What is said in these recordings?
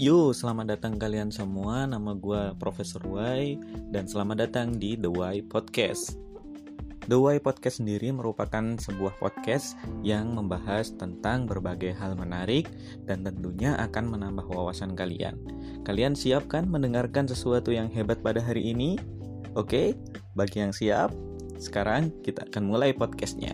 Yo, selamat datang kalian semua. Nama gue Profesor Y dan selamat datang di The Y Podcast. The Y Podcast sendiri merupakan sebuah podcast yang membahas tentang berbagai hal menarik dan tentunya akan menambah wawasan kalian. Kalian siap kan mendengarkan sesuatu yang hebat pada hari ini? Oke, bagi yang siap, sekarang kita akan mulai podcastnya.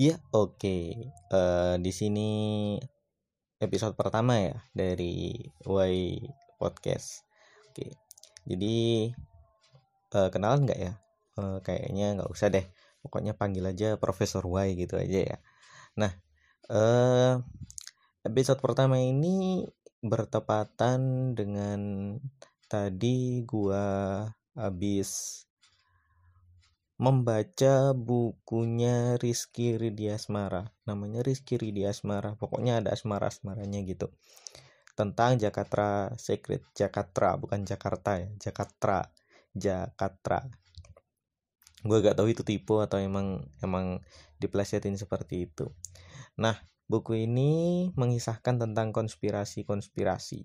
Ya, oke. Okay. Uh, eh, di sini episode pertama ya dari Y Podcast. Oke. Okay. Jadi uh, kenalan nggak ya? Uh, kayaknya nggak usah deh. Pokoknya panggil aja Profesor Y gitu aja ya. Nah, uh, episode pertama ini bertepatan dengan tadi gua habis membaca bukunya Rizky Ridiasmara namanya Rizky Ridiasmara pokoknya ada asmara-asmaranya gitu. Tentang Jakarta Secret Jakarta bukan Jakarta ya Jakarta Jakarta. Gue gak tahu itu tipe atau emang emang diplesetin seperti itu. Nah buku ini mengisahkan tentang konspirasi-konspirasi.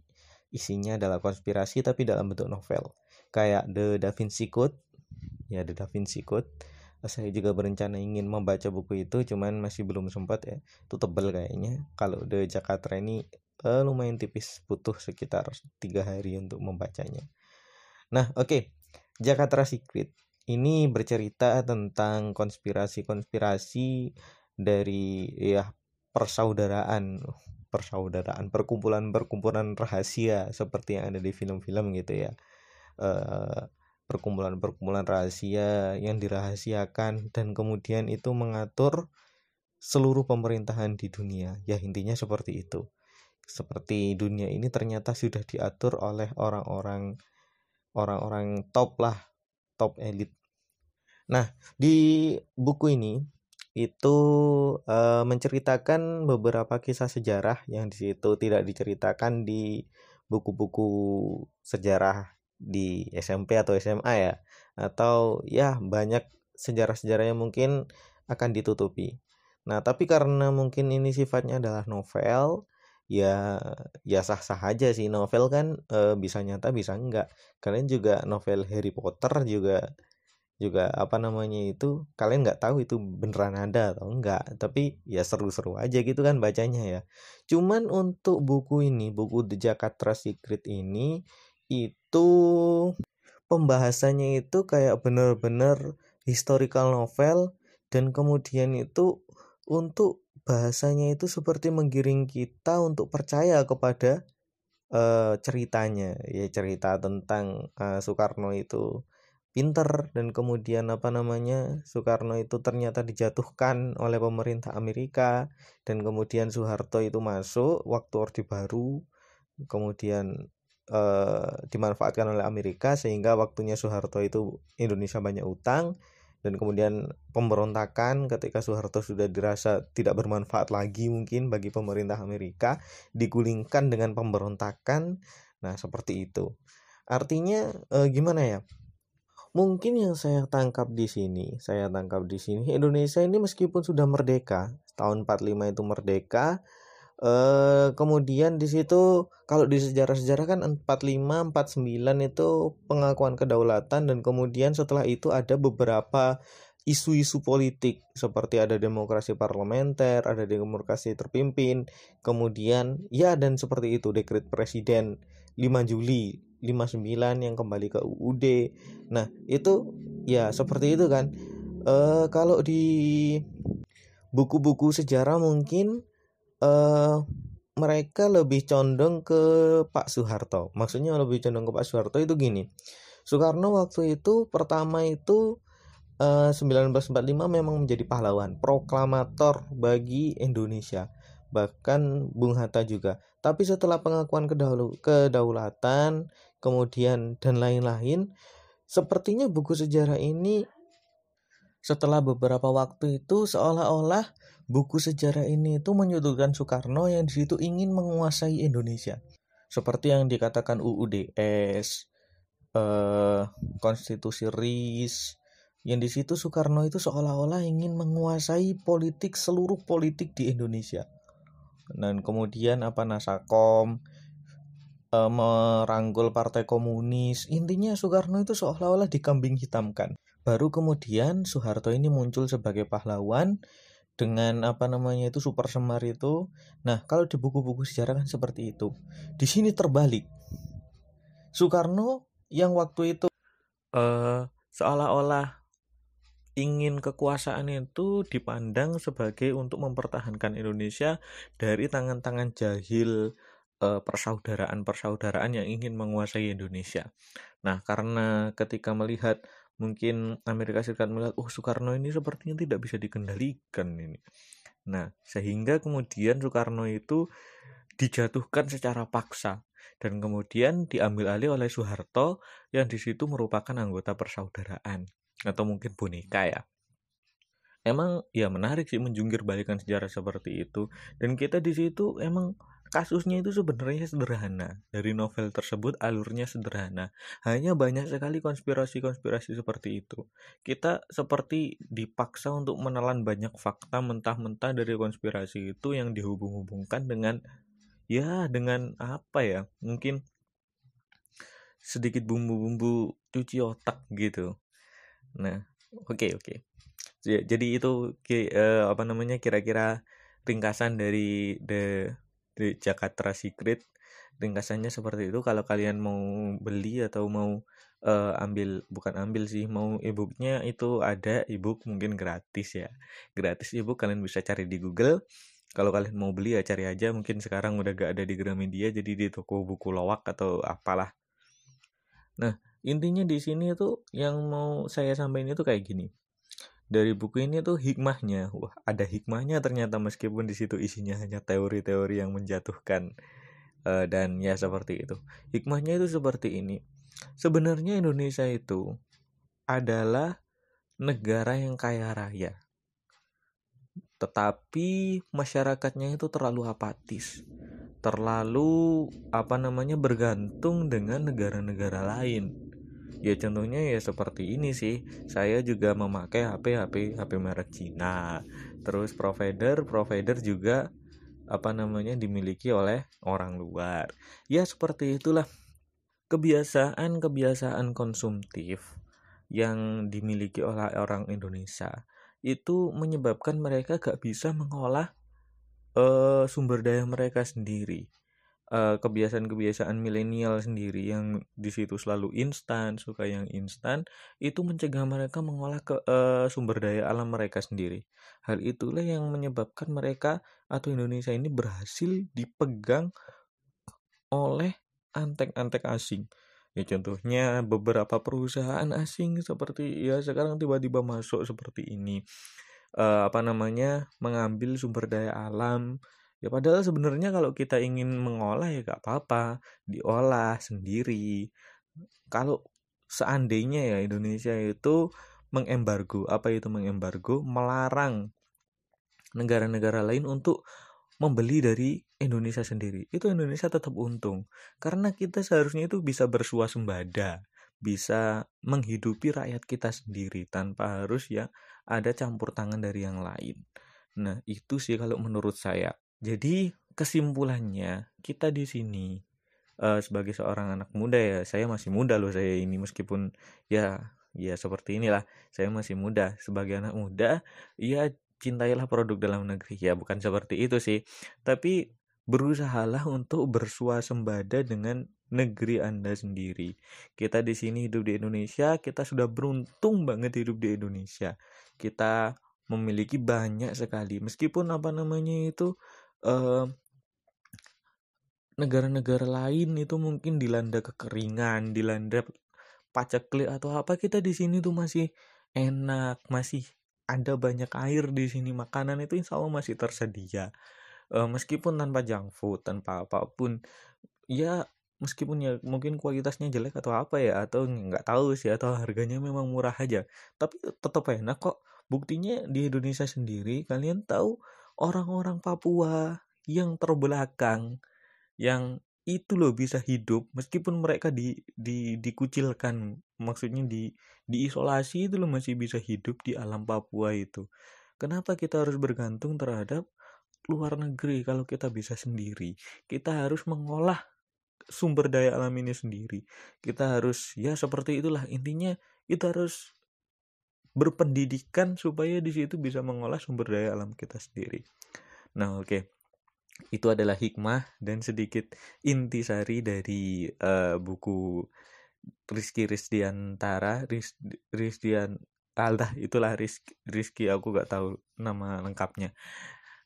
Isinya adalah konspirasi tapi dalam bentuk novel. Kayak The Da Vinci Code ya The Da Vinci Code. Saya juga berencana ingin membaca buku itu cuman masih belum sempat ya. Itu tebel kayaknya. Kalau The Jakarta ini uh, lumayan tipis butuh sekitar tiga hari untuk membacanya. Nah oke. Okay. Jakarta Secret. Ini bercerita tentang konspirasi-konspirasi dari ya persaudaraan. Persaudaraan perkumpulan-perkumpulan rahasia seperti yang ada di film-film gitu ya. Uh, perkumpulan-perkumpulan rahasia yang dirahasiakan dan kemudian itu mengatur seluruh pemerintahan di dunia. Ya intinya seperti itu. Seperti dunia ini ternyata sudah diatur oleh orang-orang orang-orang top lah, top elit. Nah, di buku ini itu e, menceritakan beberapa kisah sejarah yang di situ tidak diceritakan di buku-buku sejarah di SMP atau SMA ya atau ya banyak sejarah-sejarah yang mungkin akan ditutupi. Nah, tapi karena mungkin ini sifatnya adalah novel, ya ya sah-sah aja sih novel kan e, bisa nyata bisa enggak. Kalian juga novel Harry Potter juga juga apa namanya itu kalian nggak tahu itu beneran ada atau enggak tapi ya seru-seru aja gitu kan bacanya ya cuman untuk buku ini buku The Jakarta Secret ini itu pembahasannya itu kayak bener-bener historical novel dan kemudian itu untuk bahasanya itu seperti menggiring kita untuk percaya kepada uh, ceritanya. Ya cerita tentang uh, Soekarno itu pinter dan kemudian apa namanya Soekarno itu ternyata dijatuhkan oleh pemerintah Amerika dan kemudian Soeharto itu masuk waktu Orde Baru kemudian uh, dimanfaatkan oleh Amerika sehingga waktunya Soeharto itu Indonesia banyak utang dan kemudian pemberontakan ketika Soeharto sudah dirasa tidak bermanfaat lagi mungkin bagi pemerintah Amerika digulingkan dengan pemberontakan. Nah seperti itu. Artinya eh, gimana ya? Mungkin yang saya tangkap di sini saya tangkap di sini Indonesia ini meskipun sudah merdeka tahun 45 itu merdeka Uh, kemudian di situ kalau di sejarah-sejarah kan 45 49 itu pengakuan kedaulatan dan kemudian setelah itu ada beberapa isu-isu politik seperti ada demokrasi parlementer, ada demokrasi terpimpin, kemudian ya dan seperti itu dekret presiden 5 Juli 59 yang kembali ke UUD. Nah, itu ya seperti itu kan. Uh, kalau di buku-buku sejarah mungkin uh, mereka lebih condong ke Pak Soeharto. Maksudnya lebih condong ke Pak Soeharto itu gini. Soekarno waktu itu pertama itu uh, 1945 memang menjadi pahlawan, proklamator bagi Indonesia. Bahkan Bung Hatta juga. Tapi setelah pengakuan kedaulatan, kemudian dan lain-lain, sepertinya buku sejarah ini setelah beberapa waktu itu seolah-olah buku sejarah ini itu menyudutkan Soekarno yang di situ ingin menguasai Indonesia. Seperti yang dikatakan UUDS, eh, konstitusi RIS, yang di situ Soekarno itu seolah-olah ingin menguasai politik seluruh politik di Indonesia dan kemudian apa Nasakom e, merangkul partai komunis. Intinya Soekarno itu seolah-olah dikambing hitamkan. Baru kemudian Soeharto ini muncul sebagai pahlawan dengan apa namanya itu super semar itu. Nah kalau di buku-buku sejarah kan seperti itu. Di sini terbalik. Soekarno yang waktu itu uh, seolah-olah ingin kekuasaan itu dipandang sebagai untuk mempertahankan Indonesia dari tangan-tangan jahil eh, persaudaraan-persaudaraan yang ingin menguasai Indonesia. Nah, karena ketika melihat mungkin Amerika Serikat melihat, oh Soekarno ini sepertinya tidak bisa dikendalikan ini. Nah, sehingga kemudian Soekarno itu dijatuhkan secara paksa dan kemudian diambil alih oleh Soeharto yang di situ merupakan anggota persaudaraan atau mungkin boneka ya emang ya menarik sih menjungkir balikan sejarah seperti itu dan kita di situ emang kasusnya itu sebenarnya sederhana dari novel tersebut alurnya sederhana hanya banyak sekali konspirasi-konspirasi seperti itu kita seperti dipaksa untuk menelan banyak fakta mentah-mentah dari konspirasi itu yang dihubung-hubungkan dengan ya dengan apa ya mungkin sedikit bumbu-bumbu cuci otak gitu Nah, oke okay, oke. Okay. Jadi itu uh, apa namanya kira-kira ringkasan dari the the Jakarta Secret. Ringkasannya seperti itu. Kalau kalian mau beli atau mau uh, ambil bukan ambil sih mau ebooknya itu ada ebook mungkin gratis ya. Gratis ebook kalian bisa cari di Google. Kalau kalian mau beli ya cari aja mungkin sekarang udah gak ada di Gramedia jadi di toko buku lowak atau apalah. Nah, intinya di sini itu yang mau saya sampaikan itu kayak gini dari buku ini tuh hikmahnya. Wah ada hikmahnya ternyata meskipun di situ isinya hanya teori-teori yang menjatuhkan. Uh, dan ya seperti itu. Hikmahnya itu seperti ini. Sebenarnya Indonesia itu adalah negara yang kaya raya. Tetapi masyarakatnya itu terlalu apatis. Terlalu apa namanya bergantung dengan negara-negara lain ya contohnya ya seperti ini sih. Saya juga memakai HP HP HP merek Cina. Terus provider provider juga apa namanya dimiliki oleh orang luar. Ya seperti itulah kebiasaan kebiasaan konsumtif yang dimiliki oleh orang Indonesia. Itu menyebabkan mereka gak bisa mengolah uh, sumber daya mereka sendiri kebiasaan kebiasaan-kebiasaan milenial sendiri yang di situ selalu instan, suka yang instan, itu mencegah mereka mengolah ke uh, sumber daya alam mereka sendiri. Hal itulah yang menyebabkan mereka atau Indonesia ini berhasil dipegang oleh antek-antek asing. Ya contohnya beberapa perusahaan asing seperti ya sekarang tiba-tiba masuk seperti ini. Uh, apa namanya? mengambil sumber daya alam Ya padahal sebenarnya kalau kita ingin mengolah ya gak apa-apa, diolah sendiri. Kalau seandainya ya Indonesia itu mengembargo, apa itu mengembargo? Melarang negara-negara lain untuk membeli dari Indonesia sendiri. Itu Indonesia tetap untung karena kita seharusnya itu bisa bersuasembada, bisa menghidupi rakyat kita sendiri tanpa harus ya ada campur tangan dari yang lain. Nah, itu sih kalau menurut saya. Jadi kesimpulannya kita di sini uh, sebagai seorang anak muda ya, saya masih muda loh saya ini meskipun ya ya seperti inilah saya masih muda sebagai anak muda ya cintailah produk dalam negeri ya bukan seperti itu sih tapi berusahalah untuk bersuasembada dengan negeri Anda sendiri. Kita di sini hidup di Indonesia, kita sudah beruntung banget hidup di Indonesia. Kita memiliki banyak sekali meskipun apa namanya itu negara-negara lain itu mungkin dilanda kekeringan, dilanda paceklik atau apa kita di sini tuh masih enak, masih ada banyak air di sini, makanan itu insya Allah masih tersedia. Uh, meskipun tanpa junk food, tanpa apa pun, ya meskipun ya mungkin kualitasnya jelek atau apa ya atau nggak tahu sih atau harganya memang murah aja tapi tetap enak kok buktinya di Indonesia sendiri kalian tahu orang-orang Papua yang terbelakang yang itu loh bisa hidup meskipun mereka di, di dikucilkan maksudnya di diisolasi itu loh masih bisa hidup di alam Papua itu. Kenapa kita harus bergantung terhadap luar negeri kalau kita bisa sendiri? Kita harus mengolah sumber daya alam ini sendiri. Kita harus ya seperti itulah intinya kita harus berpendidikan supaya di situ bisa mengolah sumber daya alam kita sendiri. Nah oke. Okay. itu adalah hikmah dan sedikit intisari dari uh, buku Rizky Rizdiantara Riz, Rizdian Aldah itulah Rizky, Rizky aku gak tahu nama lengkapnya.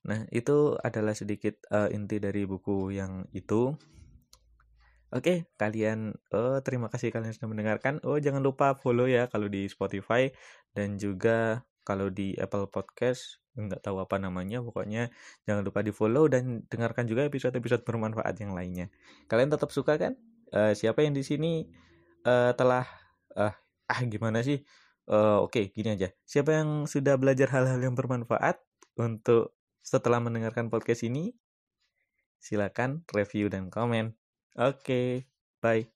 Nah itu adalah sedikit uh, inti dari buku yang itu Oke, kalian oh terima kasih kalian sudah mendengarkan. Oh, jangan lupa follow ya kalau di Spotify dan juga kalau di Apple Podcast nggak tahu apa namanya pokoknya jangan lupa di follow dan dengarkan juga episode-episode bermanfaat yang lainnya. Kalian tetap suka kan? Uh, siapa yang di sini uh, telah uh, ah gimana sih? Uh, oke okay, gini aja. Siapa yang sudah belajar hal-hal yang bermanfaat untuk setelah mendengarkan podcast ini silakan review dan komen okay, bye